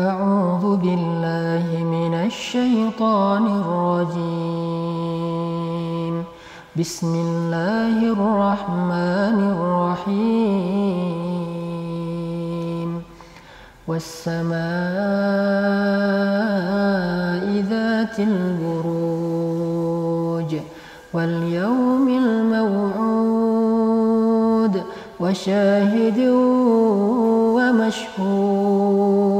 أعوذ بالله من الشيطان الرجيم. بسم الله الرحمن الرحيم. والسماء ذات البروج واليوم الموعود وشاهد ومشهود.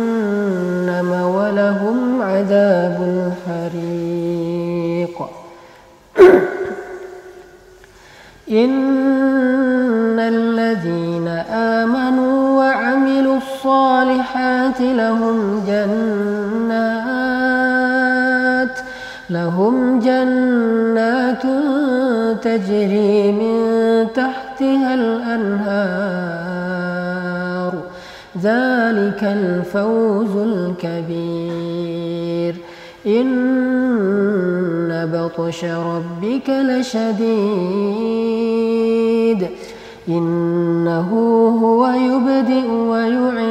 ولهم عذاب الحريق إن الذين آمنوا وعملوا الصالحات لهم جنات لهم جنات تجري من تحتها الأنهار. ذلك الفوز الكبير. إن بطش ربك لشديد. إنه هو يبدئ ويعيد.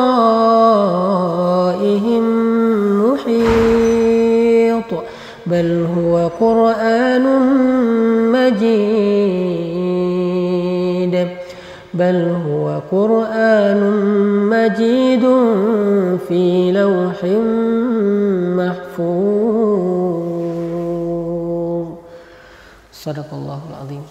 بل هو قرآن مجيد. بل هو قرآن مجيد في لوح محفوظ. صدق الله العظيم.